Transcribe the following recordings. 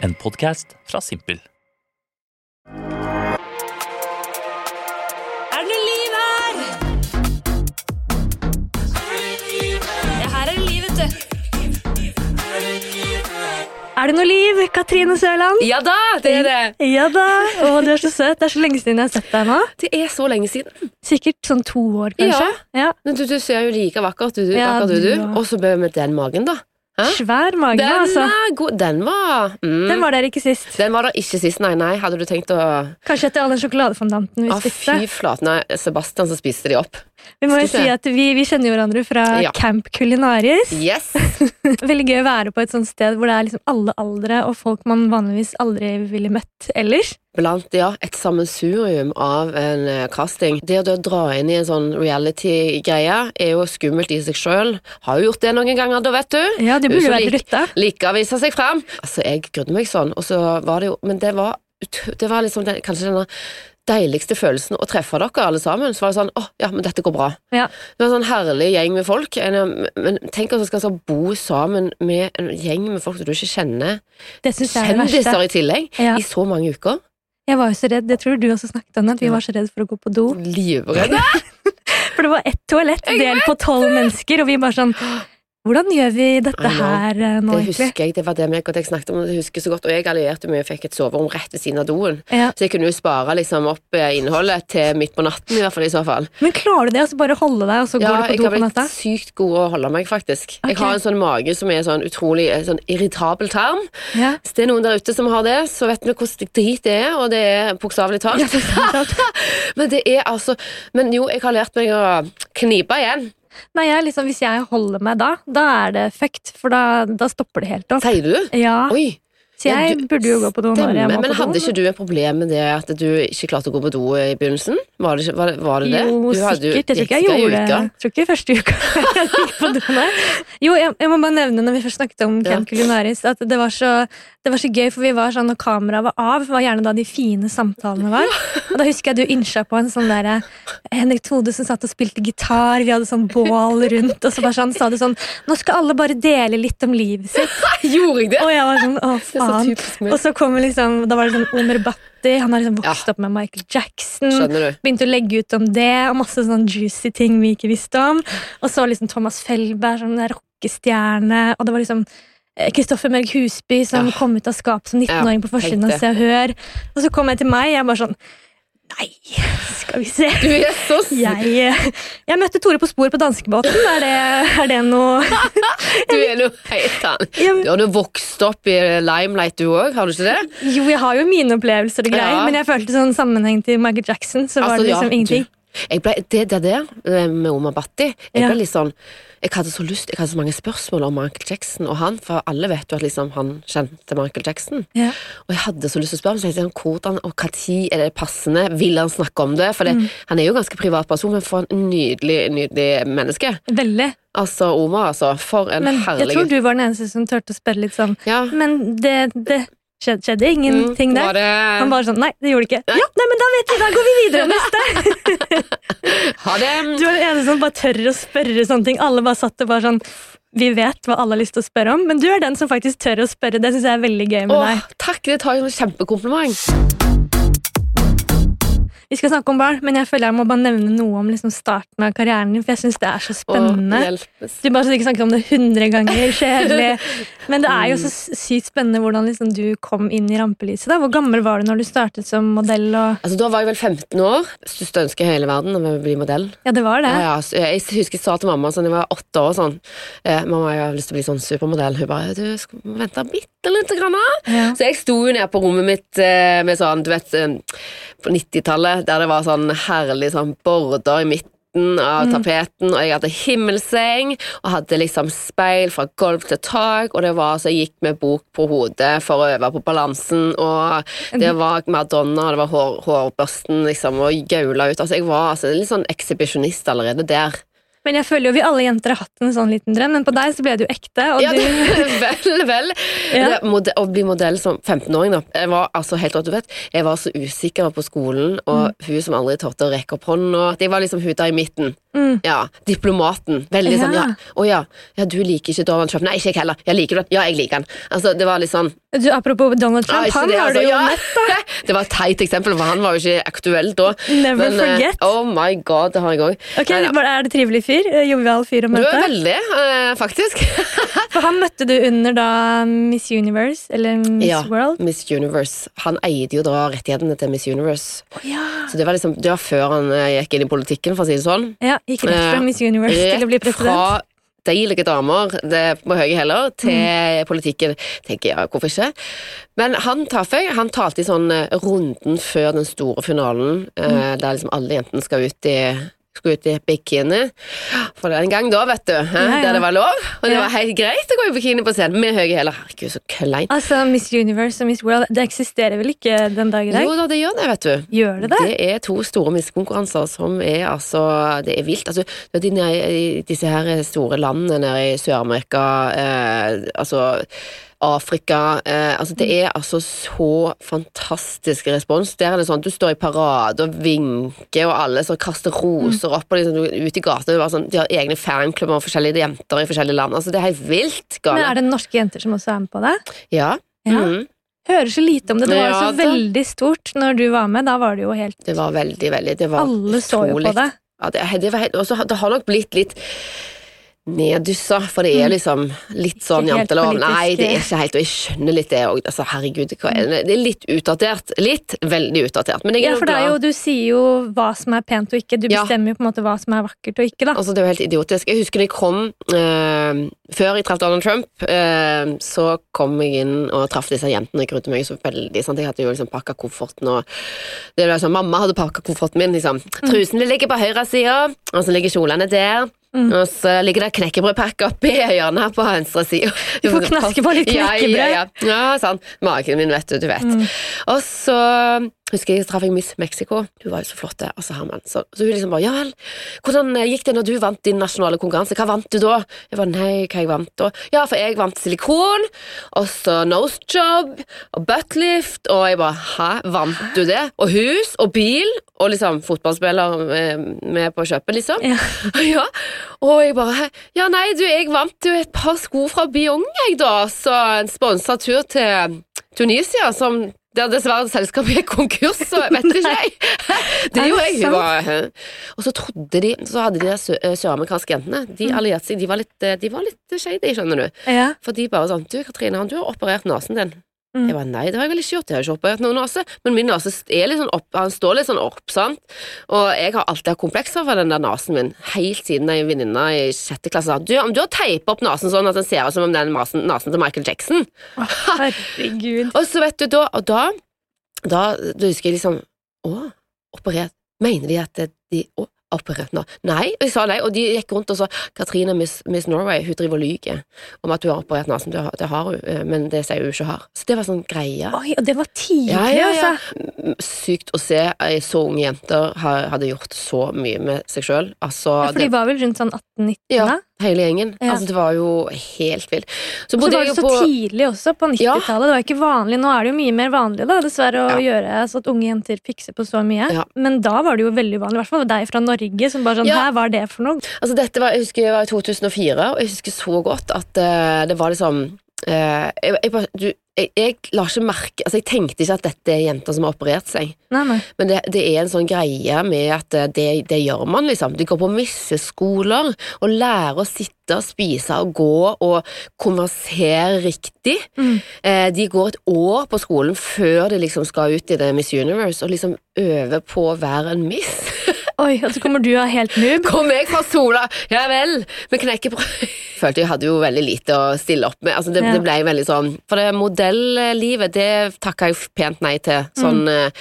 En podkast fra Simpel. Er det noe liv her? Ja, her er det liv, vet du. Er det noe liv, Katrine Sørland? Ja da, det er det. Ja da. Å, du er så søt. Det er så lenge siden jeg har sett deg nå. Det er så lenge siden. Sikkert sånn to år, kanskje. Ja. Men du, du ser jo like vakker ut, du, Ja, akkurat du, du du. og- Og så med den magen, da. Hæ? Svær mage, Den altså. god. Den var mm. Den var der ikke sist. Den var der ikke sist, nei. nei Hadde du tenkt å Kanskje etter all den sjokoladefondanten vi ah, spiste. fy flate. Nei, Sebastian så spiste de opp. Vi må jo si at vi, vi kjenner hverandre fra Ja. Camp Kulinaris. Yes! Veldig gøy å være på et sånt sted hvor det er liksom alle aldre og folk man vanligvis aldri ville møtt ellers. Blant ja, et sammensurium av en eh, casting. Det å dra inn i en sånn reality-greie er jo skummelt i seg sjøl. Har jo gjort det noen ganger, da, vet du. Ja, det burde vært rutta. Like å vise seg fram. Altså, jeg grudde meg sånn, og så var det jo Men det var, det var liksom den, kanskje denne deiligste følelsen å treffe dere alle sammen. Så var det sånn åh, ja, men dette går bra. Ja. Det var en sånn herlig gjeng med folk. Men tenk at du skal bo sammen med en gjeng med folk som du ikke kjenner. Det syns jeg er det verste. Kjendiser i tillegg. Ja. I så mange uker. Jeg var jo så redd, det tror du også snakket om at vi var så redd for å gå på do. Livredd. For det var ett toalett delt på tolv mennesker, og vi bare sånn Hvordan gjør vi dette her nå, egentlig? Det husker jeg, det var det meg og deg snakket om, det husker jeg så godt. Og jeg allierte meg og fikk et soverom rett ved siden av doen. Ja. Så jeg kunne jo spare liksom opp eh, innholdet til midt på natten, i hvert fall i så fall. Men klarer du det, altså bare holde deg, og så Ja, går du jeg på do har på natta? blitt sykt god å holde meg, faktisk. Okay. Jeg har en sånn mage som er sånn utrolig eh, sånn irritabel tarm. Ja. Hvis det er noen der ute som har det, så vet vi hvordan drit det er, og det er bokstavelig talt. Ja, men det er altså Men jo, jeg har lært meg å knipe igjen. Nei, jeg, liksom, Hvis jeg holder meg da, da er det fucked, for da, da stopper det helt opp. Sier du? Ja, Oi. Så Ja, du- burde jo gå på do når jeg må Men på do. hadde ikke du et problem med det at du ikke klarte å gå på do i begynnelsen? Var det, var, det- var det det? Jo, sikkert. Jeg tror ikke jeg gjorde det. tror ikke første uka jeg gikk på do, nei. Jo, jeg, jeg må bare nevne når vi først snakket om. Camp Culinaris, at det var, så, det var så gøy, for vi var sånn når kameraet var av, var gjerne da de fine samtalene var. Og da husker jeg du innsja på en sånn derre Henrik Thodesen satt og spilte gitar, vi hadde sånn bål rundt, og så bare sånn, sa du sånn Nå skal alle bare dele litt om livet sitt. Gjorde jeg det? Og jeg var sånn, å Det er så. Og så kommer liksom, da var det sånn Omer Bhatti, han har liksom vokst Ja. opp med Michael Jackson. Begynte å legge ut om det, og masse sånn juicy ting vi ikke visste om. Og så liksom Thomas Felberg, sånn rockestjerne, og det var liksom eh, Kristoffer Mørg Husby som Ja. kom ut av skapet som 19-åring på forsiden av. Se og Hør. Og så kom jeg til meg, jeg bare sånn Nei, skal vi se. Du er så Jeg, eh, jeg møtte Tore på sporet på danskebåten. Er det, er det noe Du er noe helt annet. Ja, Du har jo vokst opp i Limelight, du òg, har du ikke det? Jo, jeg har jo mine opplevelser og greier, Ja. men jeg følte sånn sammenheng til Michael Jackson, så var Altså, det liksom ja, ingenting. Jeg ble, det, det der eh, med Omar Bhatti Jeg Ja. ble litt sånn Jeg hadde så lyst Jeg hadde så mange spørsmål om Michael Jackson og han, for alle vet jo at liksom han kjente Michael Jackson. Ja. Og jeg hadde så lyst til å spørre ham hvordan og når er det passende. Vil han snakke om det? For det, Mm. han er jo ganske privat person, men for en nydelig, nydelig menneske. Veldig. Altså, Omar, altså. For en Men jeg tror du var den eneste som turte å spørre litt sånn Ja. Men det, det skjedde, skjedde ingenting Mm, der. det Han bare sånn Nei, det gjorde det ikke. Ja, nei, men da vet vi, da går vi videre. Neste. Ha det! Du er den eneste som bare tør å spørre sånne ting. Alle bare satt og bare sånn Vi vet hva alle har lyst til å spørre om, men du er den som faktisk tør å spørre. Det syns jeg er veldig gøy med Åh, deg. takk, det tar jo som kjempekompliment. Vi skal snakke om barn, men jeg føler jeg må bare nevne noe om liksom starten av karrieren din, for jeg syns det er så spennende. Åh. Du bare ikke snakket om det hundre ganger, kjedelig. Men det er jo så sykt spennende hvordan liksom du kom inn i rampelyset. da. Hvor gammel var du når du startet som modell? Og... Altså, da var jeg vel 15 år. Største ønske i hele verden om å bli modell. Ja, det var det. Ja, ja, jeg husker jeg sa til mamma sånn, jeg var åtte år sånn eh, Mamma, jeg har lyst til å bli sånn supermodell. Hun bare Du skal vente bitte lite grann. Ja. Så jeg sto jo nede på rommet mitt eh, med sånn, du vet, eh, på 90-tallet, der det var sånn herlig sånn border i midten av Mm. tapeten, og jeg hadde himmelseng, og hadde liksom speil fra gulv til tak, og det var så jeg gikk med bok på hodet for å øve på balansen, og det var Madonna, det var hår, hårbørsten liksom, og gaula ut. Altså, jeg var altså, litt sånn ekshibisjonist allerede der. Men jeg føler jo vi alle jenter har hatt en sånn liten drøm, men på deg så ble det jo ekte. Ja, du, vel, vel. Ja. Det, mode, å bli modell som 15-åring, da. Jeg var altså helt rått, du vet. Jeg var så usikker på skolen, og Mm. hun som aldri torde å rekke opp hånda Jeg var liksom hun der i midten. Mm. Ja, diplomaten. Veldig sånn Ja. ja, å ja, ja, du liker ikke Donald Trump. Nei, ikke jeg heller. Jeg liker det. Ja, jeg liker han. Altså, det var litt sånn Du, apropos Donald Trump, ikke han det, har du altså, jo ja. møtt. Det var et teit eksempel, for han var jo ikke aktuell da. Never Men, forget. oh my god, det har jeg òg. Ok, Er det trivelig fyr? Eh, Jovial fyr å møte? Du er veldig, uh, faktisk. For han møtte du under da Miss Universe, eller Miss ja, World? Miss Universe. Han eide jo da rettighetene til Miss Universe. Oh, ja. Så det var liksom, det var før han eh, gikk inn i politikken, for å si det sånn. ja. Gikk rett fra Eh, Miss Universe til å bli president. fra deilige damer det, på høye hæler til Mm. politikken. tenker jeg, hvorfor ikke? Men han jeg. Han talte i sånn eh, runden før den store finalen, eh, Mm. der liksom alle jentene skal ut i skulle ut i bikini. For den gang da, vet du. Hæ? Ja, ja. Der det var lov. Og det Ja. var helt greit å gå i bikini på scenen med høye hæler. Herregud, så kleint. Altså, Miss Universe og Miss World det eksisterer vel ikke den dag i dag? Jo da, det gjør det, vet du. Gjør det det? Det er to store miskonkurranser som er altså Det er vilt. Altså, de disse her store landene nede i Sør-Amerika, eh, altså Afrika eh, altså Det er altså så fantastisk respons. Der er det sånn at du står i parade og vinker, og alle så kaster roser opp og liksom, er ute i er sånn, de har egne fanklubber og forskjellige jenter i forskjellige land. Altså Det er helt vilt Men er det norske jenter som også er med på det? Ja. Ja. Mhm. Hører så lite om det. Det var jo Ja, så da. veldig stort når du var med. Da var det jo helt Det var veldig, veldig Det var Alle så jo på det. Ja, det, det, var helt, også, det har nok blitt litt neddyssa, for det er liksom litt sånn Mm. Ikke helt jantelov. Nei, det er ikke helt, og jeg skjønner litt det òg. Altså, herregud, er det? det er litt utdatert. Litt veldig utdatert. Men jeg er Ja, for det er jo, du sier jo hva som er pent og ikke. Du bestemmer jo på en måte hva som er vakkert og ikke, da. Altså, det er jo helt idiotisk. Jeg husker da jeg kom øh, Før jeg traff Donald Trump, øh, så kom jeg inn og traff disse jentene. Jeg grudde meg så veldig. Sant? Jeg hadde jo liksom pakka kofferten og det var sånn, Mamma hadde pakka kofferten min. Liksom. Mm. Trusene ligger på høyre side, og så ligger kjolene der. Mm. Og så ligger det knekkebrødpakke oppi hjørnet på venstre side. Du får knaske på litt knekkebrød. ja, ja. ja ja sånn. Magen min, vet du. Du vet. Mm. Og så husker jeg traff jeg Miss Mexico. Hun var jo så flott, og så Herman. Så, så hun liksom bare Ja vel, hvordan eh, gikk det når du vant din nasjonale konkurranse? Hva vant du da? Jeg bare nei, hva jeg vant da? Ja, for jeg vant silikon, og så nose job og buttlift, og jeg bare hæ, vant du det? Og hus og bil, og liksom fotballspiller med, med på kjøpet, liksom. Ja. Ja, og jeg bare Ja, nei, du, jeg vant jo et par sko fra Biong, jeg, da. Så en sponsa tur til Tunisia, som der dessverre selskapet gikk konkurs, så vet ikke jeg. Det Er gjorde det jeg. Hun var, og så trodde de Så hadde de der eh, søramerikanske jentene De allierte seg. De var litt, eh, de var litt shady, skjønner du. Ja. For de bare sånn Du, Katrine, du har operert nesen din. Mm. Jeg bare, nei, det har jeg vel ikke gjort, jeg har ikke operert noen nase. men min nase er sånn opp, han står litt sånn opp, sant, og jeg har alltid hatt komplekser for den der nesen min, helt siden en venninne i sjette klasse sa, du, om du har teipet opp nesen sånn at den ser ut som om den nasen, nasen til Michael Jackson, herregud. og så vet du, da, og da, da, da husker jeg liksom, å, operert, mener de at de, å, operert nå? Nei, og jeg sa nei, og de gikk rundt og sa, Katrine Miss, Miss Norway, hun driver og lyver om at hun har operert nesen, det, det har hun, eh, men det sier hun ikke har. Så det var sånn greie. Oi, og det var tidlig, Ja, ja, ja. altså. Sykt å se ei så unge jenter hadde gjort så mye med seg sjøl. Altså, Ja, for de var vel rundt sånn 18-19 Ja. hele gjengen. Ja. Altså, det var jo helt vilt. Så Så var det så på tidlig også, på 90-tallet. Det var ikke vanlig. Nå er det jo mye mer vanlig da, dessverre, å gjøre så at unge jenter fikser på så mye. Ja. Men da var det jo veldig vanlig, i hvert fall deg fra Norge, som bare sånn Ja. Hæ, hva er det for noe? Altså dette var, Jeg husker var i 2004, og jeg husker så godt at uh, det var liksom uh, jeg, jeg, du, jeg, jeg merke Altså Jeg tenkte ikke at dette er jenter som har operert seg, Nei, nei. men det, det er en sånn greie med at eh, det, det gjør man, liksom. De går på misseskoler og lærer å sitte og spise og gå og konversere riktig. Mm. Eh, de går et år på skolen før de liksom skal ut i det Miss Universe, og liksom øver på å være en miss. Oi, og så kommer du av helt noob. Kommer jeg fra Sola? Ja vel, med knekkebrød. Følte jeg hadde jo veldig lite å stille opp med. Altså det, Ja. det ble veldig sånn For det modellivet, det takka jeg pent nei til. Sånn, mm.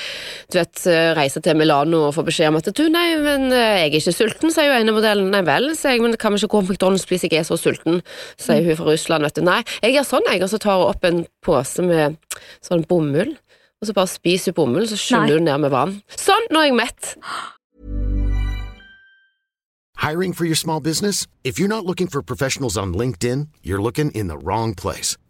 du vet, eh, reise til Milano og få beskjed om at du, nei, men eh, jeg er ikke sulten, sier jo ene modellen. Nei vel, sier jeg, men kan vi ikke gå på McDonald's, please, jeg er så sulten, sier hun fra Russland, vet du. Nei, jeg gjør sånn, jeg, og så tar hun opp en pose med sånn bomull. Og så bare spiser hun bomull, så skyller hun ned med vann. Sånn, nå er jeg mett. Hiring for your small business? If you're not looking for professionals on LinkedIn, you're looking in the wrong place.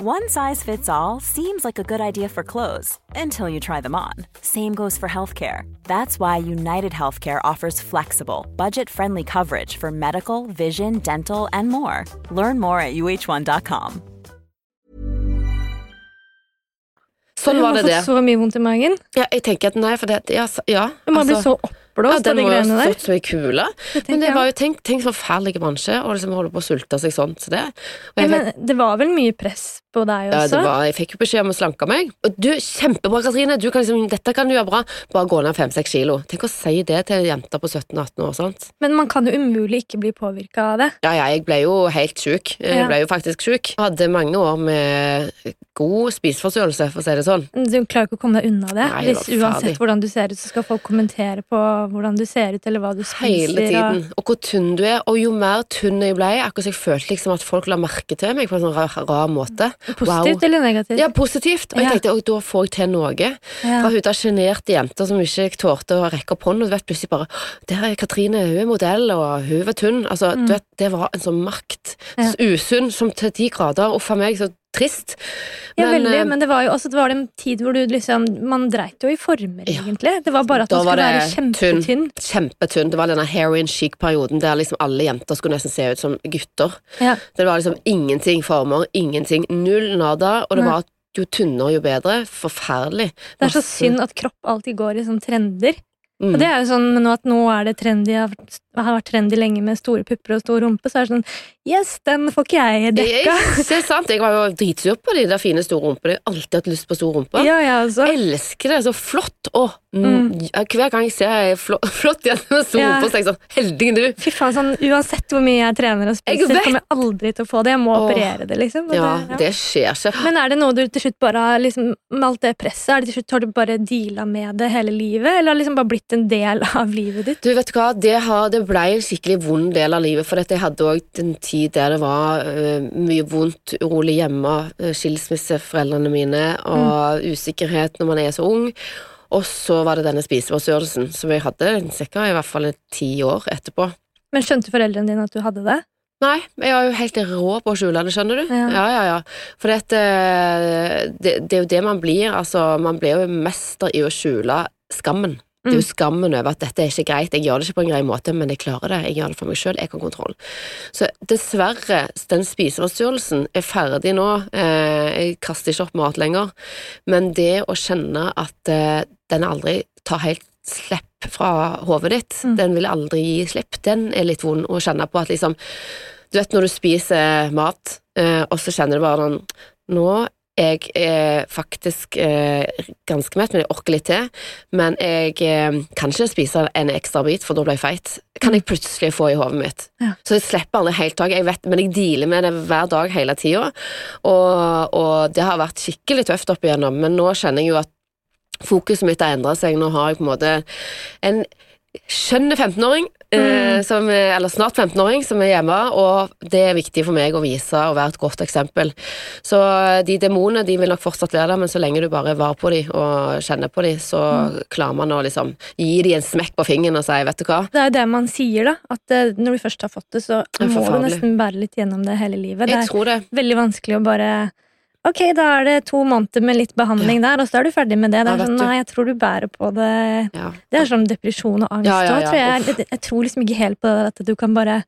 One size fits all seems like a good idea for clothes until you try them on. Same goes for healthcare. That's why United Healthcare offers flexible, budget friendly coverage for medical, vision, dental, and more. Learn more at uh1.com. Sånn var det det. så mye vondt i magen. Ja, jeg tenker at nei, for det Ja, ja blitt altså- så oppblåst ja, av den de må jo greiene ha stått så i kula. Men det var jo tenk, tenk så forferdelig bransje, og liksom holde på å sulte seg sånn til det. Og Ja, men det var vel mye press på deg Ja, også? det var, jeg fikk jo beskjed om å slanke meg. Og du, Kjempebra, Katrine! Du kan liksom, dette kan du gjøre bra. Bare gå ned fem-seks kilo. Tenk å si det til jenter på 17-18 år. sant? Men man kan jo umulig ikke bli påvirka av det. Ja, ja, jeg ble jo helt sjuk. Jeg Ja. ble jo faktisk sjuk. Hadde mange år med god spiseforstyrrelse, for å si det sånn. Du klarer ikke å komme deg unna det. Nei, Hvis Uansett hvordan du ser ut, så skal folk kommentere på hvordan du ser ut, eller hva du spiser. Hele tiden. Og... Og hvor tynn du er. Og jo mer tynn jeg ble, akkurat så jeg følte liksom at folk la merke til meg på en sånn rar, rar måte. Positivt eller negativt? Ja, positivt. Og jeg tenkte at da får jeg til noe. Ja. Fra hun der sjenerte jenta som ikke tålte å rekke opp hånden, og du vet plutselig bare Der er Katrine, hun er modell, og hun var tynn. Altså, du vet, det var en sånn makt. Ja. Usunn som til de grader. Uff a meg, så trist. Ja, veldig, eh, men det var jo også det var en tid hvor du liksom Man dreit jo i former, Ja. egentlig. Det var bare at man skulle være kjempetynn. Tynn, Kjempetynn. Det var denne heroin chic-perioden der liksom alle jenter skulle nesten se ut som gutter. Ja. Det var liksom ingenting former, ingenting. Null nada, og det Nei. var jo tynnere jo bedre. Forferdelig. Det er så synd at kropp alltid går i sånne trender. Mm. Og det er jo sånn nå at nå er det trendy, jeg har vært trendy lenge med store pupper og stor rumpe, så er det sånn Yes, den får ikke jeg dekka. Jeg, det er sant, jeg var jo dritsur på de der fine store rumpene. Jeg har alltid hatt lyst på stor rumpe. Ja, ja, altså. Elsker det, så flott! Å, mm. Hver gang jeg ser ei flott, flott jente med stor Ja. rumpe, så tenker jeg sånn Heldige du! Fy faen, sånn, Uansett hvor mye jeg trener og spiser, jeg kommer jeg aldri til å få det. Jeg må Åh. operere det, liksom. Ja, det, ja. det skjer ikke. Men er det noe du til slutt bare har liksom, Med alt det presset, er det til slutt har du bare deala med det hele livet? Eller har det liksom bare blitt en del av livet ditt? Du, vet hva, det, har, det ble en skikkelig vond del av livet, for jeg hadde òg en tid der det var uh, mye vondt, urolig hjemme, skilsmisse, skilsmisseforeldrene mine, og usikkerhet når man er så ung. Og så var det denne spiseforstyrrelsen, som jeg hadde sikkert i hvert fall ti år etterpå. Men skjønte foreldrene dine at du hadde det? Nei, jeg var jo helt rå på å skjule det, skjønner du? Ja. Ja, ja, ja. For dette, det, det er jo det man blir, altså, man blir jo mester i å skjule skammen. Det er jo skammen over at dette er ikke greit, jeg gjør det ikke på en grei måte, men jeg klarer det, jeg gjør det for meg selv, jeg har kontroll. Så dessverre, den spiseforstyrrelsen er ferdig nå, eh, jeg kaster ikke opp mat lenger, men det å kjenne at eh, den aldri tar helt slipp fra hovedet ditt, Mm. den vil aldri gi slipp, den er litt vond å kjenne på at liksom, du vet når du spiser mat, eh, og så kjenner du bare den nå jeg er faktisk eh, ganske mett, men jeg orker litt til. Men jeg eh, kan ikke spise en ekstra bit, for da blir jeg feit. Kan jeg plutselig få i hodet mitt. Ja. Så jeg slipper aldri helt tak. Jeg vet, men jeg dealer med det hver dag hele tida. Og, og det har vært skikkelig tøft opp igjennom, men nå kjenner jeg jo at fokuset mitt har endra seg. Nå har jeg på en måte en skjønn 15-åring, eh, er- eller snart 15-åring, som er hjemme, og det er viktig for meg å vise og være et godt eksempel. Så eh, de demonene de vil nok fortsatt være der, men så lenge du bare var på de og kjenner på de, så klarer man å liksom gi de en smekk på fingeren og si vet du hva, Det er jo det man sier, da. At eh, når du først har fått det, så er må du nesten bære litt gjennom det hele livet. Det jeg er det. veldig vanskelig å bare Ok, da er det to måneder med litt behandling der, og så er du ferdig med det. Det er ja, sånn, nei, jeg tror du bærer på det Ja. Det er sånn depresjon og angst Ja, ja, ja, tror jeg. Jeg, jeg tror liksom ikke helt på det at du kan bare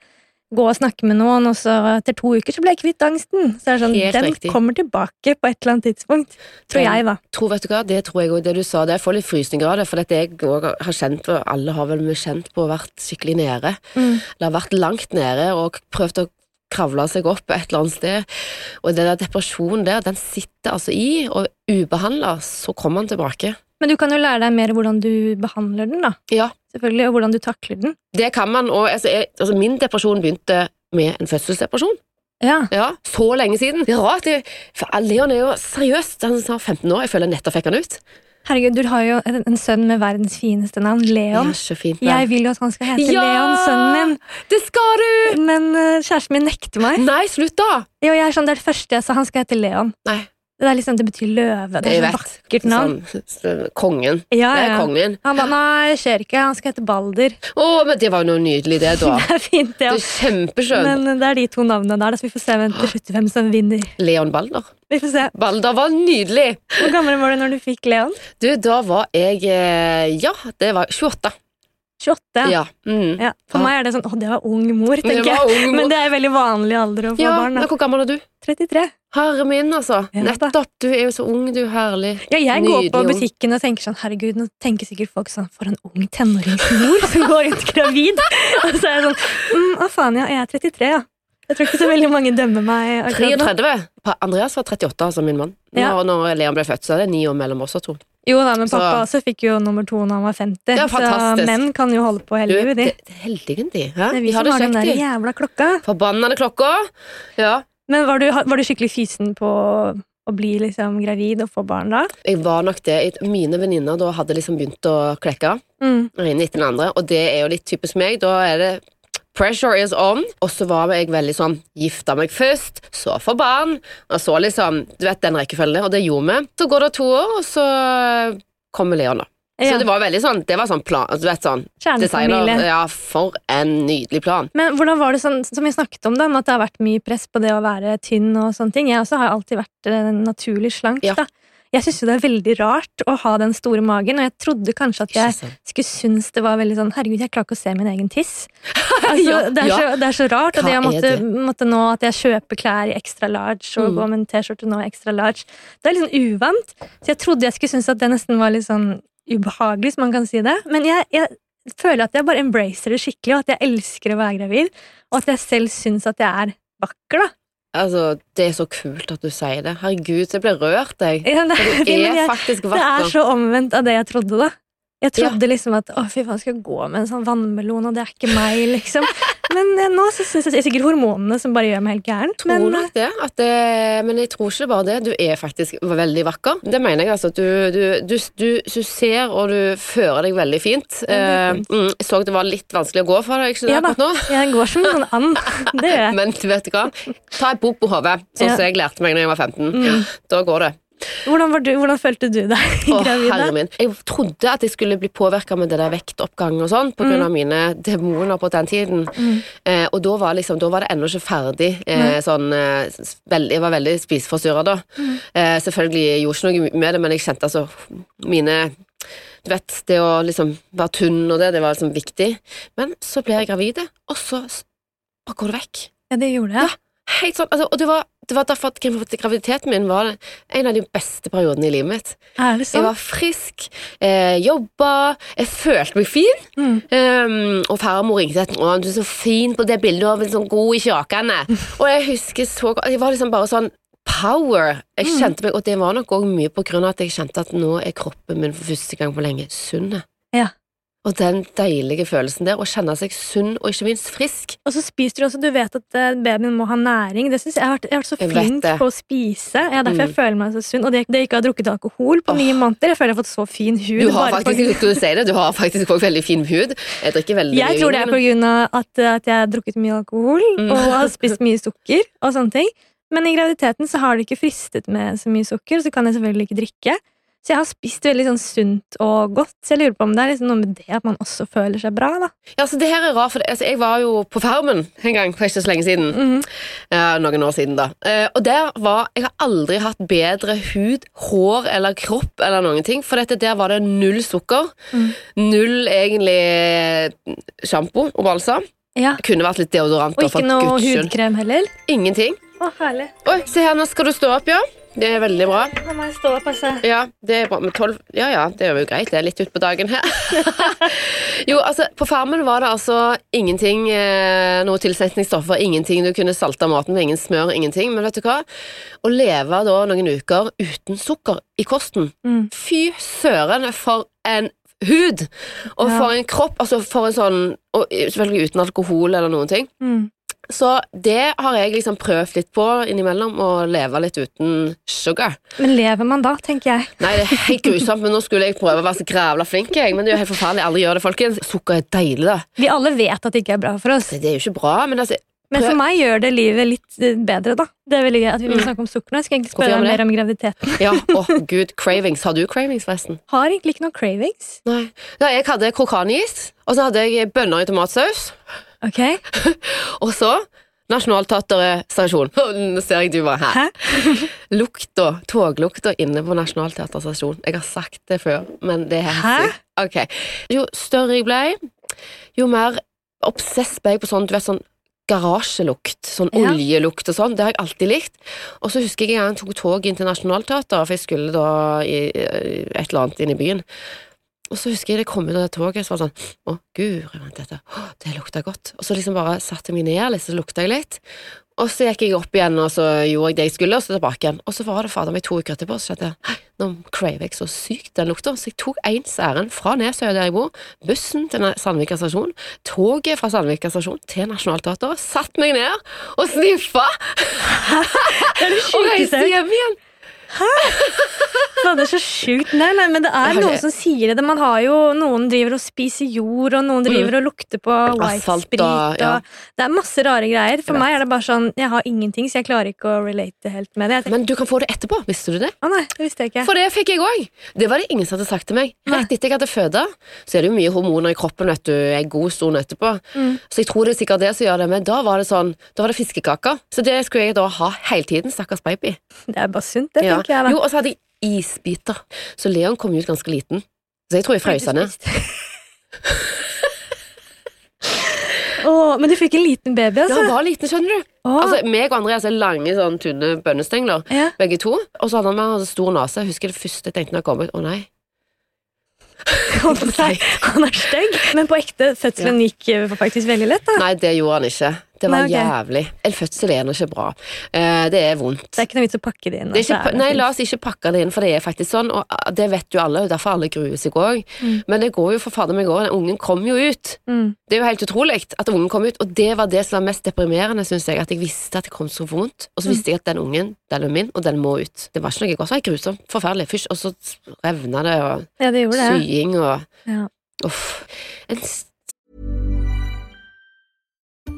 gå og snakke med noen, og så etter to uker så ble jeg kvitt angsten. Så det er sånn, Helt Den riktig. kommer tilbake på et eller annet tidspunkt. Tror jeg, da. Tror, vet du hva, Det tror jeg òg, det du sa. Det jeg får litt frysninger av det. For dette jeg også har kjent på, alle har vel kjent på vært skikkelig nede. Mm. Eller vært langt nede og prøvd å kravle seg opp et eller annet sted. Og den der depresjonen der, den sitter altså i, og ubehandla, så kommer den tilbake. Men du kan jo lære deg mer hvordan du behandler den, da. Ja, Selvfølgelig, Og hvordan du takler den. det kan man. Og altså, jeg, altså, min depresjon begynte med en fødselsdepresjon. Ja. Ja, Så lenge siden. Det er rart. Det, for Leon er jo seriøst, han er 15 år, jeg føler jeg nettopp fikk han ut. Herregud, du har jo en, sønn med verdens fineste navn, Leon. Ja, så fint. Jeg vil jo at han skal hete Ja! Leon, sønnen min. Det skal du! Men eh, kjæresten min nekter meg. Nei, slutt da! Jo, jeg er sånn, Det er det første jeg sa. Han skal hete Leon. Nei, Det, er liksom, det betyr løve. Det er så vakkert navn. Sånn, kongen. Ja, Det er kongen. Han ba nei, skjer ikke. Han skal hete Balder. Å, men det var jo noe nydelig, det, da. Det er fint, ja. Det er kjempeskjønt. Men eh, det er de to navnene der, da, så vi får se til slutt hvem som vinner. Leon Balder. Vi får se. Balder var nydelig! Hvor gammel var du når du fikk Leon? Du, da var jeg eh, Ja, det var 28. 28. Ja. Mm. Ja, For meg er det sånn å, det var ung mor, tenker jeg. ung mor. Men det er veldig vanlig alder å få Ja, barn. Da. hvor gammel er du? 33. Herre min, altså. Ja. Nettopp. Du er jo så ung, du. Herlig. Ja, jeg går på butikken og tenker sånn Herregud, nå tenker sikkert folk sånn For en ung tenåringsmor som går rundt gravid. Og så er jeg sånn mm, Å, faen, ja, jeg er 33, ja. Jeg tror ikke så veldig mange dømmer meg. 33. Andreas var 38, altså min mann. Ja. Når, når Leon ble født, så er det ni år mellom oss to. Jo da, men Så- pappa også fikk jo nummer to når han var 50. Ja, så menn kan jo holde på hele livet, de. det, det er heldige de. Hæ? Det er vi de som har den der jævla klokka. Forbannede klokka. Ja. Men var du, var du skikkelig fysen på å bli liksom gravid og få barn da? Jeg var nok det. Mine venninner da hadde liksom begynt å klekke. Mm. Den ene etter den andre, og det er jo litt typisk meg. Da er det Pressure is on. Og så var jeg veldig sånn Gifta meg først, så få barn. Og så liksom Du vet den rekkefølgen og det gjorde vi. Så går det to år, og så kommer Leon, da. Ja. Så det var veldig sånn Det var sånn plan Du vet sånn Kjernefamilie. Ja, for en nydelig plan. Men hvordan var det sånn, som vi snakket om, da, at det har vært mye press på det å være tynn og sånne ting? Jeg også har alltid vært eh, naturlig slank, Ja. da. Jeg syns jo det er veldig rart å ha den store magen, og jeg trodde kanskje at jeg skulle synes det var veldig sånn Herregud, jeg klarer ikke å se min egen tiss. Altså, Ja, det, er ja. så, det er så rart, og Hva det å måtte, måtte nå at jeg kjøper klær i extra large og Mm. går med en T-skjorte nå i extra large, det er litt sånn uvant. Så jeg trodde jeg skulle synes at det nesten var litt sånn ubehagelig, hvis man kan si det. Men jeg, jeg føler at jeg bare embracer det skikkelig, og at jeg elsker å være gravid, og at jeg selv syns at jeg er vakker, da. Altså, det er så kult at du sier det. Herregud, så jeg ble rørt, jeg. Ja, det, du er faktisk vakker. det er så omvendt av det jeg trodde, da. Jeg trodde liksom at å fy faen, skal jeg gå med en sånn vannmelon, og det er ikke meg, liksom. Men eh, nå så syns jeg det er sikkert hormonene som bare gjør meg helt gæren. tror Men, nok det, det, men jeg tror ikke bare det. Du er faktisk veldig vakker. Det mener jeg. altså. Du, du, du, du, du ser og du fører deg veldig fint. Ja, er Eh, mm, jeg så det var litt vanskelig å gå for deg ikke Ja akkurat nå. eh, jeg går som en and. Det gjør jeg. Men du vet hva? Ta et bok på hodet, sånn Ja. som jeg lærte meg da jeg var 15. Mm. Da går det. Hvordan, var du, hvordan følte du deg gravid? herre min. Jeg trodde at jeg skulle bli påvirka med det der vektoppgang og sånn, på grunn av mine demoner på den tiden. Mm. Eh, og da var, liksom, da var det ennå ikke ferdig. Eh, sånn, eh, veldig, jeg var veldig spiseforstyrra da. Mm. Eh, selvfølgelig jeg gjorde ikke noe med det, men jeg kjente altså mine Du vet, det å liksom være tynn og det, det var liksom viktig. Men så ble jeg gravid, og så bare går det vekk. Ja, det gjorde jeg. Helt sånn, altså, og det var, det var derfor at graviditeten min var en av de beste periodene i livet mitt. Er det Jeg var frisk, eh, jobba, jeg følte meg fin. Mm. Um, og farmor ringte etter meg, du er så fin på det bildet, og sånn god i kjakene. og jeg husker så godt, jeg var liksom bare sånn power. Jeg Mm. kjente meg, og det var nok også mye på grunn av at jeg kjente at nå er kroppen min for første gang på lenge sunn. Ja. Og den deilige følelsen der, å kjenne seg sunn og ikke minst frisk. Og så spiser du også, du vet at eh, babyen må ha næring. Det synes Jeg jeg har vært, jeg har vært så Jeg flink på å spise. Ja, derfor Mm. jeg føler meg så sunn. Og det, det ikke ha drukket alkohol på ni måneder. Jeg føler jeg har fått så fin hud. Du har faktisk, du si det, du har faktisk også veldig fin hud. Jeg drikker veldig Jeg mye tror det er på grunn av at, at jeg har drukket mye alkohol Mm. og har spist mye sukker og sånne ting. Men i graviditeten så har det ikke fristet med så mye sukker, så kan jeg selvfølgelig ikke drikke. Så jeg har spist veldig sånn sunt og godt. Så jeg lurer på om det er liksom noe med det at man også føler seg bra, da. Ja, altså det her er rart, for altså, jeg var jo på Farmen en gang for ikke så lenge siden. Mhm. Ja, noen år siden, da. Uh, og der var Jeg har aldri hatt bedre hud, hår eller kropp eller noen ting, for dette der var det null sukker. Mm. Null egentlig sjampo og balsam. Ja. Kunne vært litt deodorant. Og ikke noe hudkrem heller. Ingenting. Å, herlig. Oi, se her, nå skal du stå opp, ja. Det er veldig bra. Nå må jeg stå opp, altså. Ja, det er bra med tolv Ja ja, det er jo greit. Det er litt utpå dagen her. jo, altså, på Farmen var det altså ingenting eh, Noe tilsetningsstoffer, ingenting du kunne salte maten med, ingen smør, ingenting. Men vet du hva? Å leve da noen uker uten sukker i kosten Mm. Fy søren, for en hud! Og Ja. for en kropp. Altså for en sånn Og selvfølgelig uten alkohol eller noen ting. Mm. Så det har jeg liksom prøvd litt på innimellom, å leve litt uten sugar. Men lever man da, tenker jeg. Nei, det er helt grusomt, men nå skulle jeg prøve å være så grævla flink, jeg. Men det er jo helt forferdelig. Aldri gjør det, folkens. Sukker er deilig, da. Vi alle vet at det ikke er bra for oss. Det er jo ikke bra, men altså Men for meg gjør det livet litt eh, bedre, da. Det er veldig gøy at vi vil snakke om sukker nå. Jeg skal egentlig spørre deg mer om graviditeten. Ja, å gud, cravings. Har du cravings, forresten? Har egentlig ikke noen cravings. Nei. Ja, jeg hadde krokanis, og så hadde jeg bønner i tomatsaus, Ok? og så Nationaltheatret-stasjon. Nå ser jeg du bare her. Lukta, toglukta inne på Nationaltheatret stasjon. Jeg har sagt det før, men det er helt sykt. Ok. Jo større jeg ble, jo mer obsess ble jeg på sånn, du vet, sånn garasjelukt, sånn Ja. oljelukt og sånn. Det har jeg alltid likt. Og så husker jeg en gang jeg tok tog inn til Nationaltheatret, for jeg skulle da i, i et eller annet inn i byen. Og så husker jeg det kom ut av det toget, så var det sånn Å, guri vant dette Å, det lukta godt. Og så liksom bare satte jeg meg ned litt, så lukta jeg litt. Og så gikk jeg opp igjen, og så gjorde jeg det jeg skulle, og så tilbake igjen. Og så var det fader meg to uker etterpå, så skjedde det nå craver jeg så sykt den lukta. Så jeg tok ens ærend fra Nesøya, der jeg bor, bussen til Sandvika stasjon, toget fra Sandvika stasjon til Nationaltheatret, satt meg ned og sniffa! Og reiste hjem igjen. Det er så sjukt. Nei, nei, men det er noen som sier det. Man har jo Noen driver og spiser jord, og noen driver og lukter på white Asfalt, sprit. Og, ja. Det er masse rare greier. For meg er det bare sånn Jeg har ingenting, så jeg klarer ikke å relate helt med det. Men du kan få det etterpå, visste du det? Å nei, det visste jeg ikke. For det fikk jeg òg. Det var det ingen som hadde sagt til meg. Rett etter jeg hadde føda, så er det jo mye hormoner i kroppen vet du, en god stund etterpå. Så jeg tror det er sikkert det som gjør det, men da var det sånn, da var det fiskekaker. Så det skulle jeg da ha hele tiden, stakkars baby. Det er bare sunt, det, Ja. Tenker jeg da. Jo, og så hadde jeg isbiter. Så Leon kom ut ganske liten. Så jeg tror jeg frøys han ned. Oh, men du fikk en liten baby, altså? Ja, han var liten, skjønner du. Oh. Altså, meg og Andreas er lange, sånn tynne bønnestengler, yeah. begge to. Og så hadde han med stor nese. Jeg husker det første jeg tenkte da jeg kom ut. Å nei. Han er stygg. Men på ekte, fødselen gikk eh, faktisk veldig lett, da. Nei, det gjorde han ikke. Det var Nei, okay. jævlig. En fødsel er nå ikke bra. Uh, det er vondt. Det er ikke noe vits å pakke det inn. Det altså, ikke, er nei, la oss ikke pakke det inn, for det er faktisk sånn, og det vet jo alle, og derfor alle gruer seg òg. Men det går jo for fader meg òg, ungen kom jo ut. Mm. Det er jo helt utrolig at ungen kom ut, og det var det som var mest deprimerende, syns jeg, at jeg visste at det kom så vondt, og så visste jeg at den ungen, den er min, og den må ut. Det var ikke noe godt, det var grusomt, forferdelig. Fysj, og så revna det, og Ja, det sying, og Ja. uff. En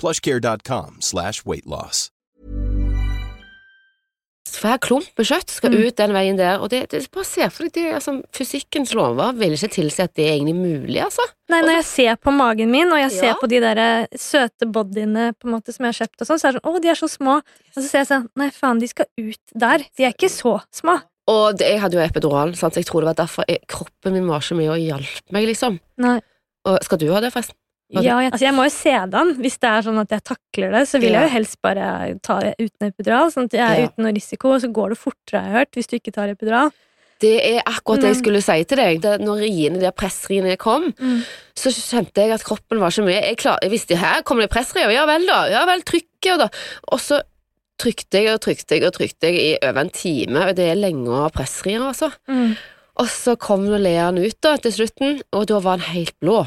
plushcare.com slash weight loss. svær klump med kjøtt skal Mm. ut den veien der, og det, det bare ser for deg det, altså, Fysikkens lover vil ikke tilsi at det er egentlig mulig, altså. Nei, når jeg ser på magen min, og jeg ser Ja. på de der eh, søte bodyene på en måte som jeg har kjøpt, og sånn, så er det sånn Å, de er så små. Og så ser jeg sånn Nei, faen, de skal ut der. De er ikke så små. Og det, jeg hadde jo epidural, sant? så jeg tror det var derfor jeg, kroppen min var ikke med og hjalp meg, liksom. Nei. Og skal du ha det, forresten? Ok. Ja, jeg, altså jeg må jo se den. Hvis det er sånn at jeg takler det, så vil jeg jo helst bare ta uten epidural. Sånn at jeg er uten noe risiko, og så går det fortere, jeg har hørt, hvis du ikke tar epidural. Det er akkurat det jeg skulle si til deg. Det, når riene, de pressriene kom, Mm. så kjente jeg at kroppen var så mye Jeg, klar, jeg visste her kommer det pressrier, ja vel da, ja vel, trykker da. Og så trykte jeg og trykte jeg og trykte jeg i over en time, og det er lenge å ha pressrier, altså. Mm. Og så kom Lean ut da, til slutten, og da var han helt blå.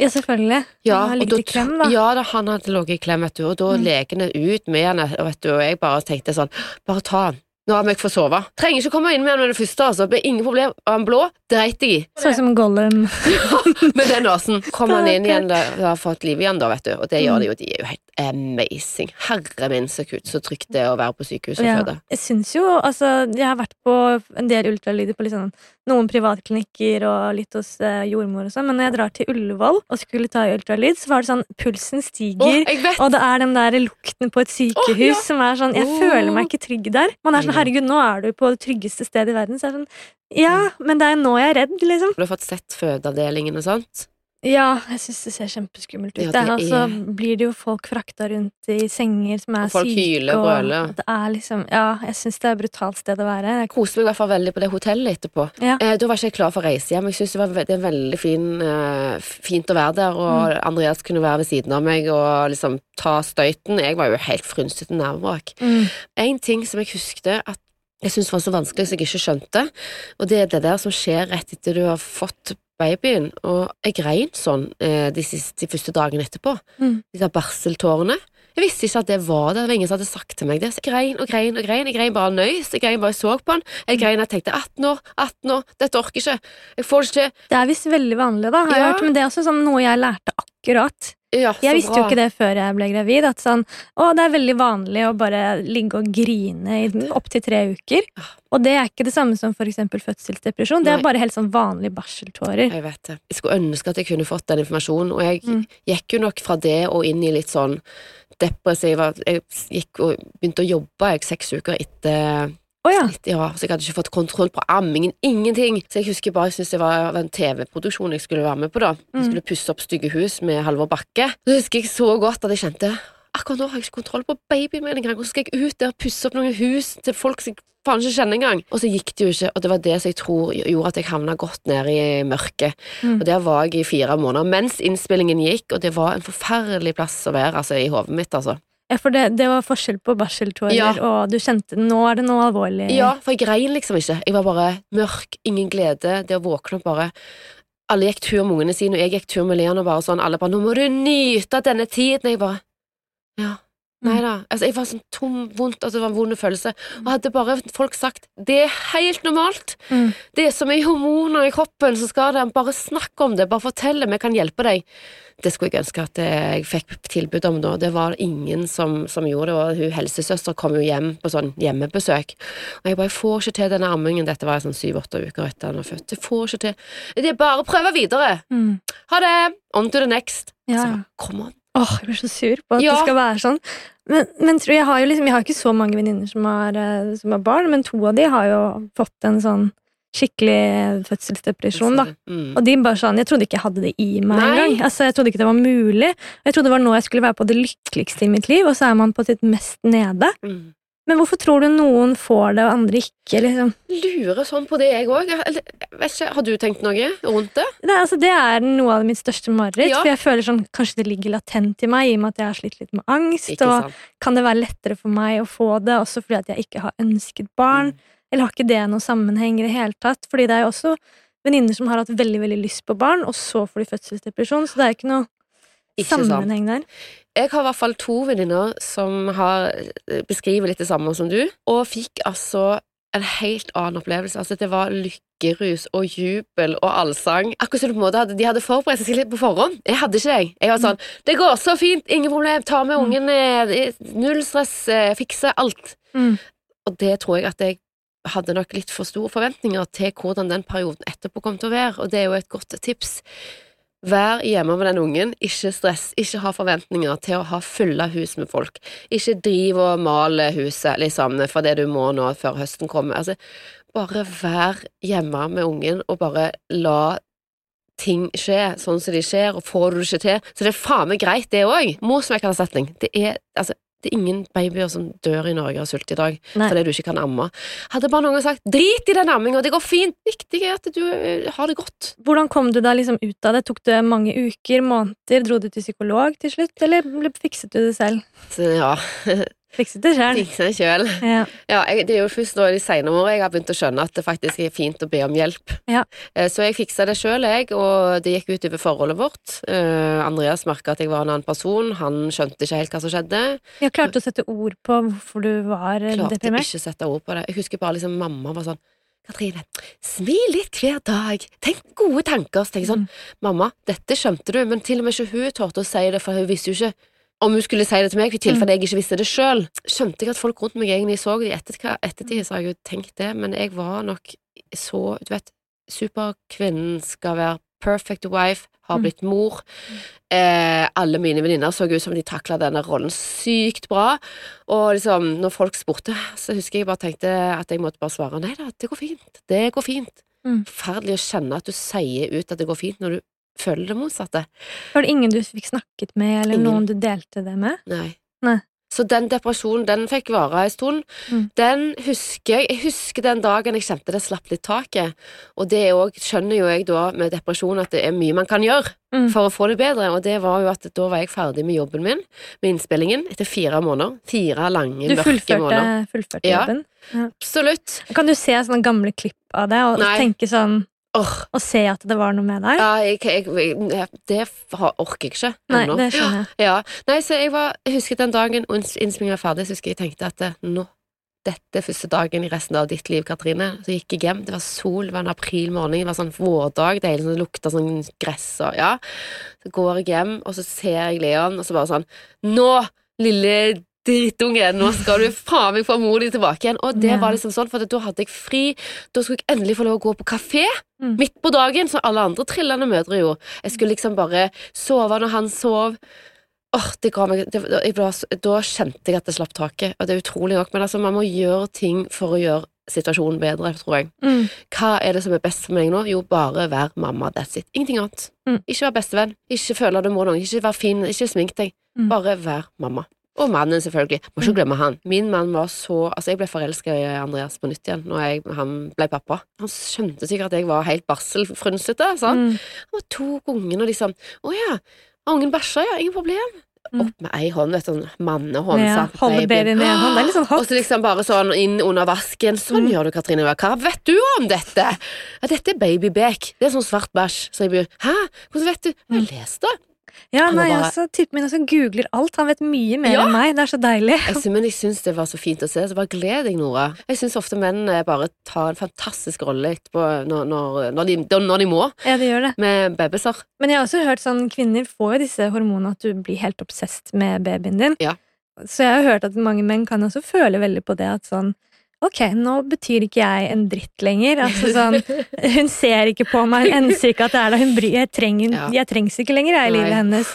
Ja, selvfølgelig. Ja, Han har ligget i klem, da. Ja, da, han hadde ligget i klem, vet du, og da Mm. legene ut med henne, vet du, og jeg bare tenkte sånn, bare ta han. Nå har vi ikke fått sove. Trenger ikke komme inn med han med det første, altså. Det ble ingen problem. Var han blå? Dreit jeg i. Sånn som Gollum. Med den rasen. Kom han inn igjen, da, da har fått liv igjen, da, vet du. Og det Mm. gjør de jo. De er jo helt amazing. Herre min, så kult, så trygt det å være på sykehus og Ja. føde. Jeg syns jo, altså Jeg har vært på en del ultralyder på liksom, noen privatklinikker og litt hos eh, jordmor og sånn, men når jeg drar til Ullevål og skulle ta ultralyd, så var det sånn Pulsen stiger. jeg! Og det er den der lukten på et sykehus ja. som er sånn Jeg Åh. føler meg ikke trygg der. Man er sånn Herregud, nå er du på det tryggeste stedet i verden. Så er det sånn Ja, men det er nå jeg er redd, liksom. Du har fått sett fødeavdelingen og sånt. Ja, jeg syns det ser kjempeskummelt ut. Ja, det, det og så er- blir det jo folk frakta rundt i senger som er syke. Og folk syke. hyler og brøler. Det er liksom Ja, jeg syns det er et brutalt sted å være. Jeg koste meg i hvert fall veldig på det hotellet etterpå. Ja. Eh, da var ikke jeg klar for å reise hjem. Jeg synes det var ve- det er veldig fin, eh, fint å være der, og Mm. Andreas kunne være ved siden av meg og liksom ta støyten. Jeg var jo helt frynsete nervevrak. Mm. En ting som jeg huskte at jeg syntes var så vanskelig så jeg ikke skjønte, og det er det der som skjer rett etter du har fått babyen, og jeg grein sånn eh, de, siste, de første dagene etterpå. Mm. De der barseltårene. Jeg visste ikke at det var der, det var ingen som hadde sagt til meg det. Så jeg grein og grein og grein, jeg grein bare nøys, jeg grein bare jeg så på han. Jeg grein og tenkte 18 år, 18 år, dette orker jeg ikke, jeg får det ikke til. Det er visst veldig vanlig, da, har jeg hørt, men det er også sånn noe jeg lærte akkurat. Ja, Jeg visste jo ikke det før jeg ble gravid. At sånn, å, det er veldig vanlig å bare ligge og grine i opptil tre uker. Og det er ikke det samme som eksempel fødselsdepresjon. Det Nei. er bare helt sånn vanlige barseltårer. Jeg vet det. Jeg skulle ønske at jeg kunne fått den informasjonen, og jeg Mm. gikk jo nok fra det og inn i litt sånn depressiv Jeg gikk og begynte å jobbe jeg seks uker etter Å ja. Litt, ja, så jeg hadde ikke fått kontroll på ammingen, ingenting. Så jeg husker bare, jeg syntes det var en TV-produksjon jeg skulle være med på, da. Jeg Mm. skulle pusse opp stygge hus med Halvor Bakke. Så husker jeg så godt at jeg kjente akkurat nå har jeg ikke kontroll på babyen min engang. Hvordan skal jeg ut der og pusse opp noen hus til folk som jeg faen ikke kjenner engang? Og så gikk det jo ikke, og det var det som jeg tror gjorde at jeg havna godt ned i mørket. Mm. Og der var jeg i fire måneder mens innspillingen gikk, og det var en forferdelig plass å være altså, i hodet mitt, altså. Ja, for det, det var forskjell på barseltårer, Ja. og du kjente nå er det noe alvorlig. Ja, for jeg grein liksom ikke. Jeg var bare mørk, ingen glede. Det å våkne opp bare Alle gikk tur med ungene sine, og jeg gikk tur med Leon og bare sånn Alle bare 'Nå må du nyte denne tiden'. Jeg bare Ja. Nei da. Altså, jeg var sånn tom, vondt, altså det var en vond følelse. Og hadde bare folk sagt 'Det er helt normalt'. Mm. Det er så mye hormoner i kroppen, så skal det Bare snakk om det. Bare fortell det, vi kan hjelpe deg. Det skulle jeg ønske at jeg fikk tilbud om da. Det var ingen som, som gjorde det, og hun helsesøster kom jo hjem på sånn hjemmebesøk. Og jeg bare 'Jeg får ikke til denne ammingen'. Dette var sånn syv-åtte uker etter han var født. Jeg får ikke til. Det er bare å prøve videre. Mm. Ha det! On to the next. Ja. Så, kom an. Åh, jeg blir så sur på at Ja. det skal være sånn. Men, men tror jeg har jo liksom Jeg har ikke så mange venninner som, eh, som har barn, men to av de har jo fått en sånn skikkelig fødselsdepresjon, da. Mm. Og de bare sånn, Jeg trodde ikke jeg hadde det i meg engang. Altså, jeg trodde ikke det var mulig. Jeg trodde det var nå jeg skulle være på det lykkeligste i mitt liv, og så er man på sitt mest nede. Mm. Men hvorfor tror du noen får det, og andre ikke? liksom? Lurer sånn på det, jeg òg. Har du tenkt noe rundt det? Er- altså, det er noe av mitt største mareritt. Ja. For jeg føler sånn, Kanskje det ligger latent i meg, i og med at jeg har slitt litt med angst. Ikke og sant? Kan det være lettere for meg å få det, også fordi at jeg ikke har ønsket barn? Mm. Eller har ikke det noen sammenheng i det hele tatt? Fordi det er jo også venninner som har hatt veldig veldig lyst på barn, og så får de fødselsdepresjon. Så det er ikke noe Ikke sammenheng der. Jeg har i hvert fall to venninner som har eh, beskriver litt det samme som du, og fikk altså en helt annen opplevelse. Altså, det var lykkerus og jubel og allsang. Akkurat som hadde, de hadde forberedt seg litt på forhånd. Jeg hadde ikke det. Jeg var sånn Det går så fint, ingen problem, ta med ungen, eh, null stress, eh, fikse alt. Mm. og det tror jeg at jeg hadde nok litt for store forventninger til hvordan den perioden etterpå kom til å være, og det er jo et godt tips. Vær hjemme med den ungen, ikke stress, ikke ha forventninger til å ha fulle hus med folk. Ikke driv og male huset, liksom, for det du må nå før høsten kommer. Altså, bare vær hjemme med ungen, og bare la ting skje sånn som de skjer, og får du det ikke til, så det er faen meg greit, det òg. setning Det er altså det er ingen babyer som dør i Norge av sult i dag Nei. fordi du ikke kan amme. Hadde bare noen sagt 'drit i den amminga, det går fint', viktig er at du eh, har det godt. Hvordan kom du deg liksom ut av det? Tok det mange uker, måneder? Dro du til psykolog til slutt, eller fikset du det selv? Ja, Fikset det selv. fikse det sjøl. Ja. Ja, det er jo først nå i de senere årene jeg har begynt å skjønne at det faktisk er fint å be om hjelp. Ja. Eh, Så jeg fiksa det sjøl, jeg, og det gikk ut over forholdet vårt. Eh, Andreas merka at jeg var en annen person, han skjønte ikke helt hva som skjedde. Jeg klarte å sette ord på hvorfor du var eh, Klarte deprimert. ikke å sette ord på det. Jeg husker bare liksom mamma var sånn Katrine, smil litt hver dag, tenk gode tanker. Så tenker jeg sånn, mamma, dette skjønte du, men til og med ikke hun torde å si det, for hun visste jo ikke om hun skulle si det til meg, i tilfelle jeg ikke visste det sjøl. Skjønte jeg at folk rundt meg egentlig så det i ettertid, ettertid så har jeg jo tenkt det, men jeg var nok så, du vet, superkvinnen skal være perfect wife, har blitt mor. Eh, alle mine venninner så ut som de takla denne rollen sykt bra. Og liksom, når folk spurte, så husker jeg bare tenkte at jeg måtte bare svare nei da, det går fint. Det går fint. Mm. Forferdelig å kjenne at du sier ut at det går fint, når du føler det motsatte. Var det ingen du fikk snakket med, eller Ingen. noen du delte det med? Nei. Nei. Så den depresjonen, den fikk vare en stund. Mm. Den husker jeg Jeg husker den dagen jeg kjente det slapp litt taket. Og det også, skjønner jo jeg da med depresjon at det er mye man kan gjøre Mm. for å få det bedre. Og det var jo at da var jeg ferdig med jobben min, med innspillingen, etter fire måneder. Fire lange, Du mørke fullførte, Du fullførte Ja. jobben? Absolutt. Kan du se sånne gamle klipp av det, og Nei. tenke sånn Åh, Og se at det var noe med deg? ja, jeg, jeg, jeg, det orker jeg ikke Nei, det skjønner jeg. Ja, nei, så jeg var, jeg husker den dagen innspillingen var ferdig, så husker jeg tenkte at eh, nå, dette er første dagen i resten av ditt liv, Katrine. Så gikk jeg hjem, det var sol, det var en aprilmorgen, det var sånn vårdag, det hele sånn, lukta sånn gress og ja. Så går jeg hjem, og så ser jeg Leon, og så bare sånn, nå, lille drittunge, nå skal du faen meg få mor di tilbake igjen. Og det var liksom sånn, for da hadde jeg fri, da skulle jeg endelig få lov å gå på kafé. Mm. Midt på dagen, som alle andre trillende mødre gjorde. Jeg skulle liksom bare sove når han sov. Åh, det ga meg det, ble, Da kjente jeg at det slapp taket, og det er utrolig nok, men altså, man må gjøre ting for å gjøre situasjonen bedre, tror jeg. Mm. Hva er det som er best for meg nå? Jo, bare være mamma, that's it. Ingenting annet. Mm. Ikke være bestevenn, ikke føle du må noe, ikke være fin, ikke smink deg. Mm. Bare vær mamma. Og mannen, selvfølgelig. Må ikke glemme han. Min mann var så Altså, jeg ble forelska i Andreas på nytt igjen når jeg, han ble pappa. Han skjønte sikkert at jeg var helt barselfrynsete. Sånn. han. Mm. Han tok ungen og liksom Å ja, ungen bæsja, ja, ingen problem. Mm. Opp med ei hånd, vet du, sånn mannehånd. Ja, holde babyen i en hånd. Det er litt sånn Og så liksom bare sånn inn under vasken. Sånn Mm. gjør du, Katrine. Hva vet du om dette? Ja, dette er babybek. Det er sånn svart bæsj. Så jeg blir Hæ? Hvordan vet du? Jeg har lest det. Ja, nei, bare- altså, Typen min også googler alt. Han vet mye mer Ja. enn meg. Det er så deilig. Jeg men jeg syns det var så fint å se, så bare gled deg, Nora. Jeg syns ofte menn eh, bare tar en fantastisk rolle etterpå når, når, når, de, når de må, Ja, det gjør det. med babyser. Men jeg har også hørt sånn kvinner får jo disse hormonene at du blir helt obsesst med babyen din. Ja. Så jeg har hørt at mange menn kan også føle veldig på det at sånn Ok, nå betyr ikke jeg en dritt lenger. Altså sånn, Hun ser ikke på meg, hun enser ikke at det er der. Hun bryr, jeg, trenger, Ja. jeg trengs ikke lenger jeg, i livet hennes.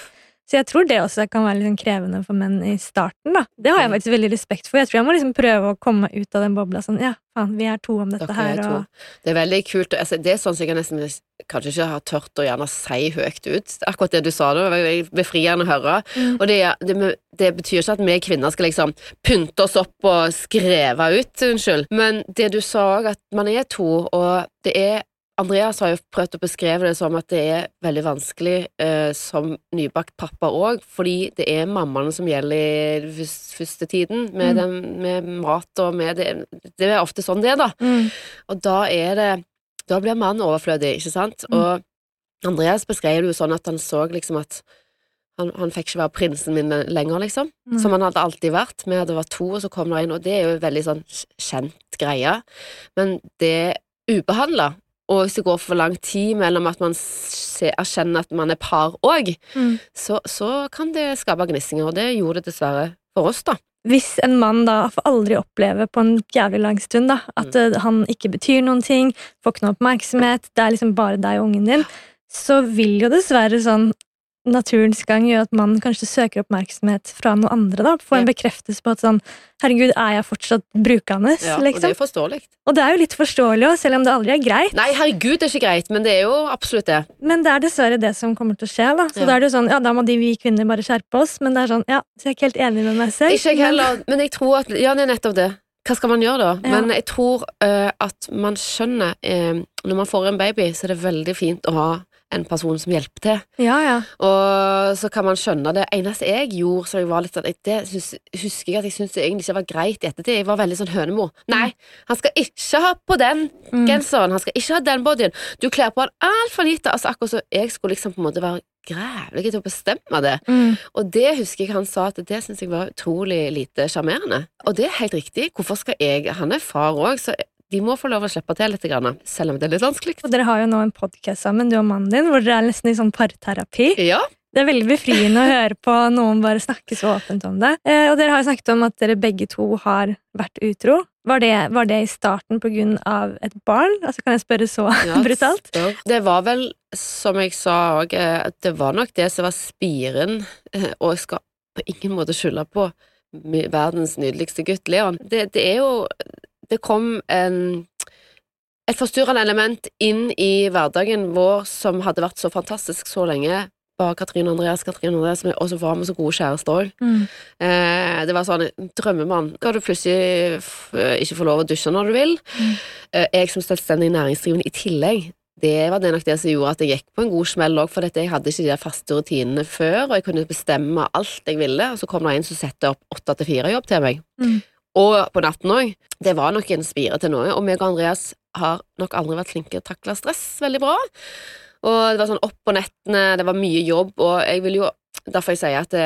Så jeg tror det også kan være sånn krevende for menn i starten. da. Det har jeg faktisk veldig respekt for. Jeg tror jeg må liksom prøve å komme ut av den bobla. sånn, ja, faen, Vi er to om dette Dere her. er. Og, Det er veldig kult. Altså, det er sånn som jeg nesten kanskje ikke har tørt å gjerne si høyt ut. Akkurat det du sa nå, det var befriende å høre. Mm. Og det, det, det betyr ikke at vi kvinner skal liksom pynte oss opp og skreve ut, unnskyld. Men det du sa òg, at man er to, og det er Andreas har jo prøvd å beskrive det som at det er veldig vanskelig eh, som nybakt pappa òg, fordi det er mammaene som gjelder i første tiden, med, Mm. den, med mat og med det Det er ofte sånn det er, da. mm, Og da er det Da blir mannen overflødig, ikke sant? Mm. Og Andreas beskrev det jo sånn at han så liksom at han, han fikk ikke være prinsen min lenger, liksom. Mm. Som han hadde alltid vært. Vi hadde vært to, og så kom det inn, og det er jo en veldig sånn kjent greie. Men det ubehandla, og hvis det går for lang tid mellom at man erkjenner at man er par òg, mm. så, så kan det skape gnissinger, og det gjorde det dessverre for oss, da. hvis en mann da får aldri oppleve på en jævlig lang stund da, at Mm. eh, han ikke betyr noen ting, får ikke noe oppmerksomhet, det er liksom bare deg og ungen din, så vil jo dessverre sånn naturens gang gjør at man kanskje søker oppmerksomhet fra noen andre. da, Får en Ja. bekreftelse på at sånn Herregud, er jeg fortsatt brukende? Ja, og det liksom. er forståelig. Og det er jo litt forståelig òg, selv om det aldri er greit. Nei, herregud, det er ikke greit, men det er jo absolutt det. Men det er dessverre det som kommer til å skje. da Så Ja. da er det jo sånn, ja, da må de vi kvinner bare skjerpe oss. Men det er sånn, ja, så jeg er ikke helt enig med meg selv. Ikke jeg heller, men jeg tror at Ja, det er nettopp det. Hva skal man gjøre da? Ja. Men jeg tror uh, at man skjønner uh, Når man får en baby, så er det veldig fint å ha en person som hjelper til. Ja, ja. Og så kan man skjønne det. eneste jeg gjorde, så jeg var litt sånn Det hus- husker jeg at jeg syntes egentlig ikke var greit i ettertid. Jeg var veldig sånn hønemo. Nei, han skal ikke ha på den Mm. genseren. Han skal ikke ha den bodyen. Du kler på han altfor lite. Altså, akkurat så jeg skulle liksom på en måte være grævlig til å bestemme det. Mm. Og det husker jeg han sa at det syns jeg var utrolig lite sjarmerende. Og det er helt riktig. Hvorfor skal jeg Han er far òg, så de må få lov å slippe til litt, selv om det er litt vanskelig. Og dere har jo nå en podkast sammen, du og mannen din, hvor dere er nesten i sånn parterapi. Ja. Det er veldig befriende å høre på noen bare snakke så åpent om det. Eh, og dere har jo snakket om at dere begge to har vært utro. Var det, var det i starten på grunn av et barn? Altså Kan jeg spørre så Ja, brutalt? spør. Det var vel, som jeg sa òg, det var nok det som var spiren, eh, og jeg skal på ingen måte skylde på verdens nydeligste gutt, Leon. Det, det er jo Det kom en et forstyrrende element inn i hverdagen vår som hadde vært så fantastisk så lenge. Bare Katrine og Andreas, Katrine og Andreas, og så var vi så gode kjærester òg. Mm. Eh, det var sånn drømmemann. Skal du plutselig ikke få lov å dusje når du vil? Eh, jeg som selvstendig næringsdrivende i tillegg, det var det nok det som gjorde at jeg gikk på en god smell òg, for dette, jeg hadde ikke de faste rutinene før, og jeg kunne bestemme alt jeg ville, og så kom det en som satte opp åtte til fire-jobb til meg. Mm. Og på natten òg. Det var nok en spire til noe, og meg og Andreas har nok aldri vært flinke til å takle stress veldig bra. Og det var sånn opp på nettene, det var mye jobb, og jeg vil jo Derfor jeg sier at det,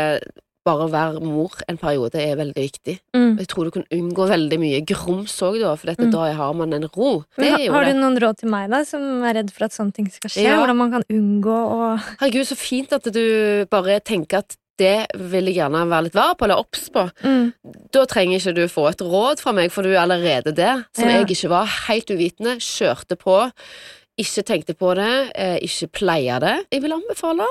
bare å være mor en periode er veldig viktig. Mm. Jeg tror du kan unngå veldig mye grums òg, da, for dette, Mm. da har man en ro. Har du noen råd til meg, da, som er redd for at sånne ting skal skje? Ja. Hvordan man kan unngå å Herregud, så fint at du bare tenker at det vil jeg gjerne være litt var på, eller obs på. mm. Da trenger ikke du få et råd fra meg, for du er allerede der, som Ja. jeg ikke var. Helt uvitende, kjørte på, ikke tenkte på det, eh, ikke pleia det. Jeg vil anbefale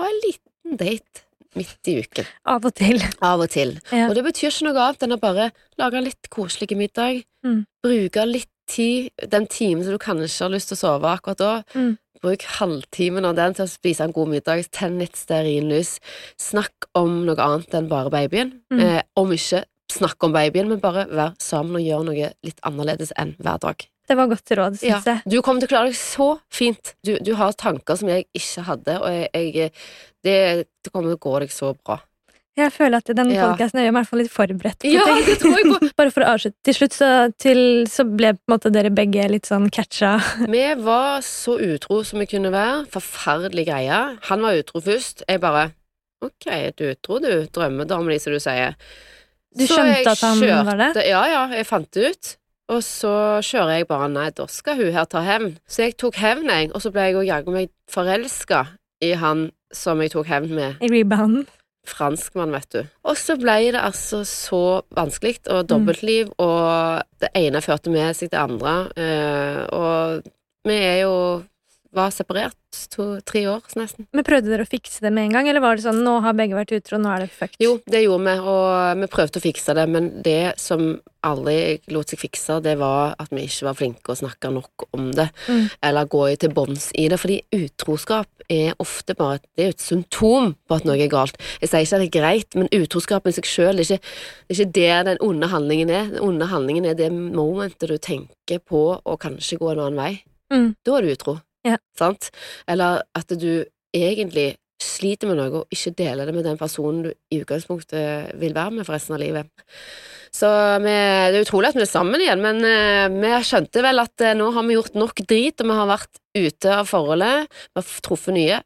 ha en liten date midt i uken. Av og til. Av og til. Ja. Og det betyr ikke noe annet enn å bare lage litt koselig middag, Mm. bruke litt tid, den timen som du kanskje har lyst til å sove akkurat da. Mm. Bruk halvtimen av den til å spise en god middag, tenn litt stearinlys, snakk om noe annet enn bare babyen. Mm. Eh, om ikke snakk om babyen, men bare vær sammen og gjør noe litt annerledes enn hver dag. Det var godt råd, syns jeg. Du kommer til å klare deg så fint. Du, du har tanker som jeg ikke hadde, og jeg, jeg, det, det kommer til å gå deg så bra. Jeg føler at denne Ja. podcasten gjør meg i hvert fall litt forberedt på Ja, ting. det tror jeg på. Bare for å avslutte. Til slutt så, til, så ble måte dere begge litt sånn catcha. Vi var så utro som vi kunne være. Forferdelig greie. Han var utro først. Jeg bare Ok, du er utro, du. Drømmedame, de, som du sier. Du Så skjønte at han var det? Ja, ja, jeg fant det ut. Og så kjører jeg bare Nei, da skal hun her ta hevn. Så jeg tok hevn, jeg. Og så ble jeg jo jaggu meg forelska i han som jeg tok hevn med. I rebounden. Franskmann, vet du. Og så ble det altså så vanskelig, og dobbeltliv, og det ene førte med seg det andre. eh, Og vi er jo var separert to-tre år nesten. Men prøvde dere å fikse det med en gang, eller var det sånn nå har begge vært utro, nå er det fucked? Jo, det gjorde vi, og vi prøvde å fikse det, men det som aldri lot seg fikse, det var at vi ikke var flinke å snakke nok om det, Mm. eller gå til bunns i det, fordi utroskap er ofte bare det er et symptom på at noe er galt. Jeg sier ikke at det er greit, men utroskap i seg sjøl, det det er ikke der den onde handlingen er. Den onde handlingen er det momentet du tenker på å kanskje gå en annen vei. Mm. Da er du utro. Ja. Sant? Eller at du egentlig sliter med noe og ikke deler det med den personen du i utgangspunktet vil være med for resten av livet. Så vi, det er utrolig at vi er sammen igjen, men eh, vi skjønte vel at eh, nå har vi gjort nok drit, og vi har vært ute av forholdet, vi har truffet nye,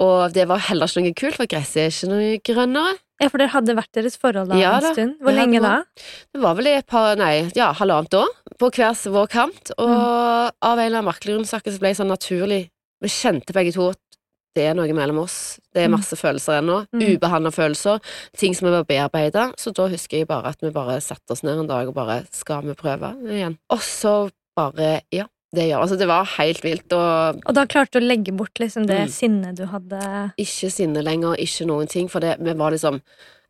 og det var heller ikke noe kult, for gresset er ikke noe grønnere. Ja, for dere hadde vært deres forhold da Ja en stund. stund. det Hvor lenge da? Det var vel et par, nei, ja, halvannet år, på hver vår kant, og Mm. av en eller annen merkelig grunn så ble det sånn naturlig. Vi kjente begge to at det er noe mellom oss. Det er Mm. masse følelser ennå. Mm. Ubehandla følelser. Ting som vi bør bearbeide. Så da husker jeg bare at vi bare satte oss ned en dag og bare Skal vi prøve igjen? Og så bare Ja, det ja, Altså, det var helt vilt. Og Og da klarte du å legge bort liksom det Mm. sinnet du hadde ikke sinne lenger, ikke noen ting. For det, vi var liksom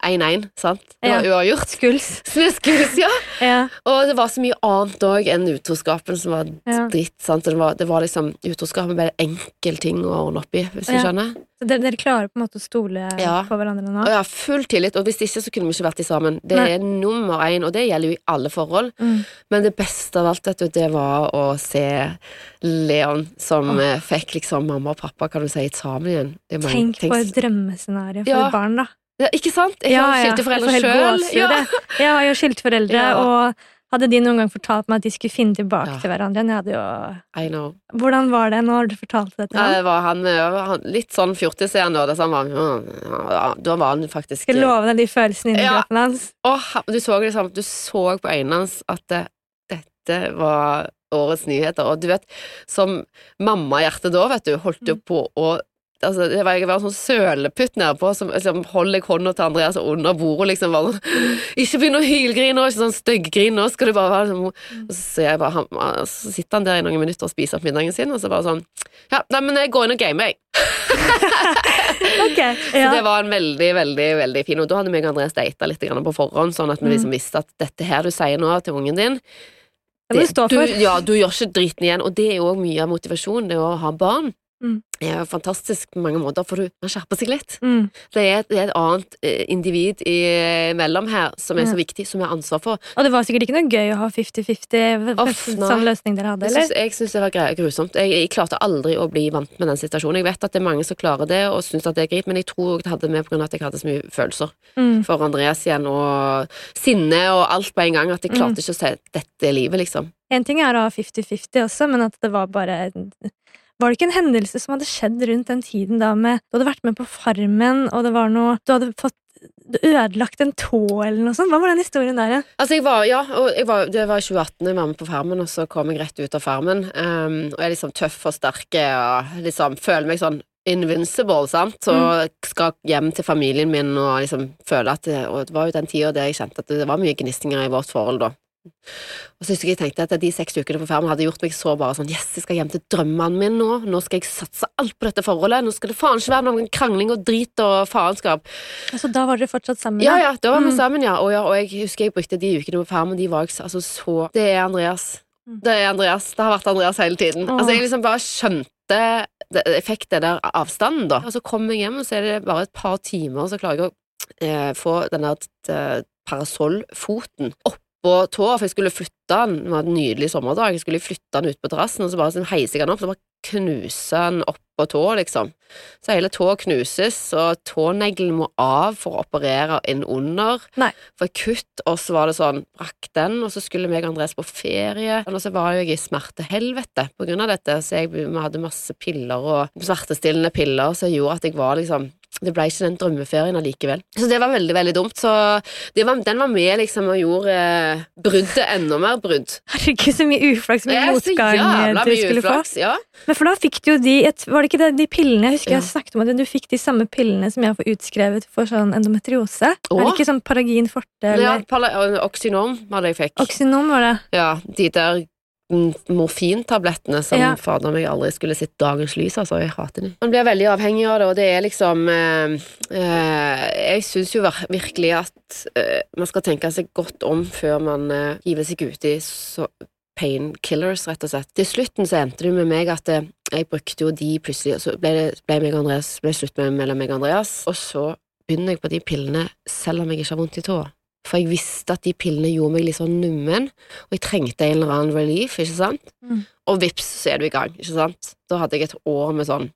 1-1, sant? Det Ja. var uavgjort. Skuls. Skuls, ja. Ja. Og det var så mye annet òg enn utroskapen som var Ja. dritt. Sant? Det, var, det var liksom Utroskapen ble en enkel ting å ordne opp i, hvis du skjønner. Så dere, dere klarer på en måte å stole Ja. på hverandre nå? Jeg full tillit, og hvis ikke så kunne vi ikke vært i sammen. Det Nei. er nummer én, og det gjelder jo i alle forhold. Mm. Men det beste av alt, vet du, det var å se Leon som eh, fikk liksom mamma og pappa, kan du si, sammen igjen. Det er Tenk på tenk- et drømmescenario for Ja. barn, da. Ja, Ikke sant? Jeg har ja. skilte foreldre sjøl. Ja. jeg. var har jo skiltforeldre, Ja. og hadde de noen gang fortalt meg at de skulle finne tilbake til hverandre jeg hadde jo... I know. Hvordan var det når du fortalte det til ham? det var han, eh, han litt sånn fjortis er han da. han var, Da var han faktisk Skal love deg de følelsene inni kroppen hans. Han- du, så liksom, du så på øynene hans at det, dette var årets nyheter. Og du vet, som mammahjerte da, vet du, holdt Mm. jo på å Altså, det var, jeg var en sånn søleputt nedpå som liksom, holder jeg hånda til Andreas under bordet liksom bare Ikke begynn å hylgrine nå, ikke sånn stygggrin nå, skal du bare være Mm. Og så bare han, Så sitter han der i noen minutter og spiser opp middagen sin, og så bare sånn Ja, nei, men jeg går inn og gamer, jeg. Ok, Så det var en veldig, veldig veldig fin Og da hadde meg og Andreas data litt på forhånd, sånn at vi Mm. liksom visste at dette her du sier nå til ungen din Det. Du, ja, du gjør ikke driten igjen, og det er jo òg mye av motivasjonen, det å ha barn. Mm. Er fantastisk på mange måter, for hun skjerper seg litt. Mm. Det er, det er et annet eh, individ imellom her som er så viktig, som jeg har ansvar for. Og det var sikkert ikke noe gøy å ha 50-50 Off, nei. sånn løsning dere hadde, eller? jeg syns det var grusomt. Jeg, jeg klarte aldri å bli vant med den situasjonen. Jeg vet at det er mange som klarer det og syns at det er greit, men jeg tror det hadde med på grunn av at jeg hadde så mye følelser Mm. for Andreas igjen, og sinne og alt på en gang, at jeg klarte Mm. ikke å si dette er livet, liksom. En ting er å ha 50-50 også, men at det var bare Var det ikke en hendelse som hadde skjedd rundt den tiden da med Du hadde vært med på Farmen, og det var noe Du hadde fått ødelagt en tå eller noe sånt? Hva var den historien der igjen? Altså, jeg var, ja, jeg var, det var i 2018 jeg var med på Farmen, og så kom jeg rett ut av Farmen. Um, og jeg er liksom tøff og sterk og liksom føler meg sånn invincible, sant, og skal hjem til familien min og liksom føle at det, Og det var jo den tida der jeg kjente at det var mye gnistinger i vårt forhold da. Og så husker jeg tenkte at de seks ukene på Farmen hadde gjort meg så bare sånn Yes, jeg skal hjem til drømmene mine nå. Nå skal jeg satse alt på dette forholdet. Nå skal det faen ikke være noen krangling og drit og faenskap. Altså, da var dere fortsatt sammen? Ja, ja, da var vi Mm. sammen, ja. Og, ja. og jeg husker jeg brukte de ukene på Farmen, de var altså, så Det er Andreas. Mm. Det er Andreas. Det har vært Andreas hele tiden. Åh. Altså, jeg liksom bare skjønte Jeg fikk det der avstanden, da. Og så kom jeg hjem, og så er det bare et par timer, så klarer jeg å eh, få den der parasollfoten parasollfoten oppå tå, for jeg skulle flytte den. Det var en nydelig sommerdag. Jeg skulle flytte den ut på terrassen, og så bare sånn, heiser jeg den opp, så bare knuser den oppå tå, liksom. Så hele tå knuses, og tåneglen må av for å operere inn under. Nei. For et kutt, og så var det sånn, brakk den, og så skulle meg og Andres på ferie, og så var jeg i smertehelvete på grunn av dette, så jeg, vi hadde masse piller og smertestillende piller som gjorde at jeg var liksom det ble ikke den drømmeferien allikevel. Så det var veldig, veldig dumt. Så det var, den var med liksom og gjorde eh, bruddet enda mer brudd. Herregud, så mye uflaks, så mye er motgang du skulle uflaks, få. Ja. Men for da fikk du jo de Var det ikke det, de pillene? Jeg husker Ja. jeg snakket om at du fikk de samme pillene som jeg får utskrevet for sånn endometriose. Er det ikke sånn Paragin forte Ja, eller Ja, Oxynorm var det jeg fikk. Oxynom, var det? Ja, de der morfintablettene som Ja. fader meg aldri skulle sett dagens lys, altså. Jeg hater dem. Man blir veldig avhengig av det, og det er liksom eh, eh, Jeg syns jo virkelig at eh, man skal tenke seg godt om før man eh, hiver seg ut i så painkillers, rett og slett. Til slutten så endte det med meg at eh, jeg brukte jo de plutselig, og så ble det ble meg og Andreas, ble slutt med mellom meg og Andreas, og så begynner jeg på de pillene selv om jeg ikke har vondt i tåa. For jeg visste at de pillene gjorde meg litt sånn nummen, og jeg trengte en eller annen relief, ikke sant? Mm. Og vips, så er du i gang, ikke sant? Da hadde jeg et år med sånn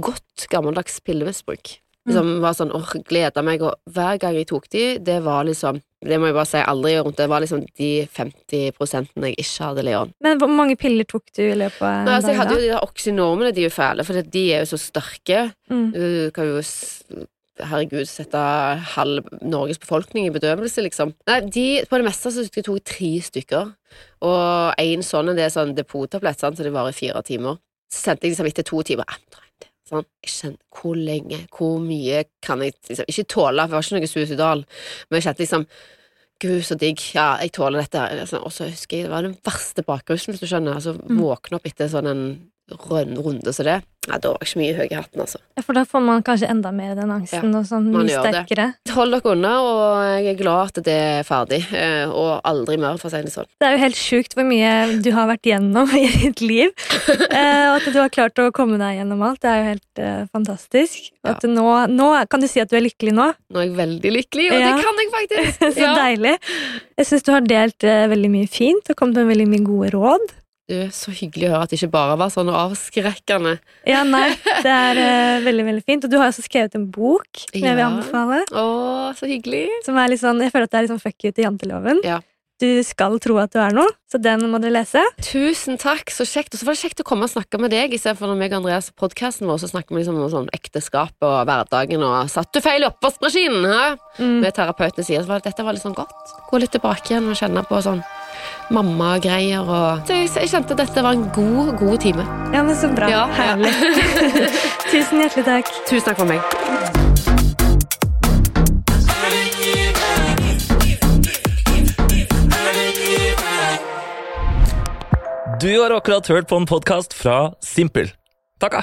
godt gammeldags pillemisbruk. Som var sånn, åh, gleda meg, og hver gang jeg tok de, det var liksom Det må jeg bare si, aldri gjør vondt. Det var liksom de 50 prosentene jeg ikke hadde Leon. Men hvor mange piller tok du i løpet av en Nei, altså, jeg hadde jo de der oksynormene, de er jo fæle, for de er jo så sterke. Mm. Du kan jo herregud sette halv Norges befolkning i bedøvelse, liksom. Nei, de, på det meste så tok jeg tre stykker, og en sånn, det er sånn depottablett, så det varer i fire timer. Så sendte jeg liksom etter to timer, «Ah, dra inn det. Sånn, jeg kjente hvor lenge, hvor mye kan jeg liksom Ikke tåle, for det var ikke noe suicidal, men jeg kjente liksom Gud, så digg. Ja, jeg tåler dette. Liksom. Og så husker jeg det var den verste bakrusen, hvis du skjønner. Altså våkne opp etter sånn en runde som det. Ja, da var jeg ikke mye høy i hatten, altså. For da får man kanskje enda mer den angsten, Ja, og sånn mye sterkere. det. Hold dere unna, og jeg er glad at det er ferdig. eh, Og aldri mer, for å si det sånn. Det er jo helt sjukt hvor mye du har vært gjennom i ditt liv. Eh, og at du har klart å komme deg gjennom alt. Det er jo helt eh, fantastisk. Ja. at nå, nå kan du si at du er lykkelig nå. Nå er jeg veldig lykkelig, og det kan jeg faktisk. Så deilig. Jeg syns du har delt veldig mye fint og kommet med veldig mye gode råd. Du, Så hyggelig å høre at det ikke bare var sånn avskrekkende. Ja, nei, det er uh, veldig, veldig fint. Og du har også skrevet en bok som jeg vil Ja. anbefale. Åh, så hyggelig. Som er litt sånn, jeg føler at det er litt sånn fuck you til janteloven. Ja. Du skal tro at du er noe, så den må dere lese. Tusen takk, så kjekt. Og så var det kjekt å komme og snakke med deg, istedenfor når meg og Andreas på podkasten vår, så snakker vi liksom om sånn ekteskap og hverdagen og Satt du feil i oppvaskmaskinen? hæ? Mm. Med terapeuten sier så var det, dette var litt sånn godt. Gå litt tilbake igjen og kjenne på sånn mammagreier og så jeg, jeg kjente at dette var en god, god time. Ja, men så bra. Ja, ja. Herlig. Tusen hjertelig takk. Tusen takk for meg. Du har akkurat hørt på en podkast fra Simpel. Takka!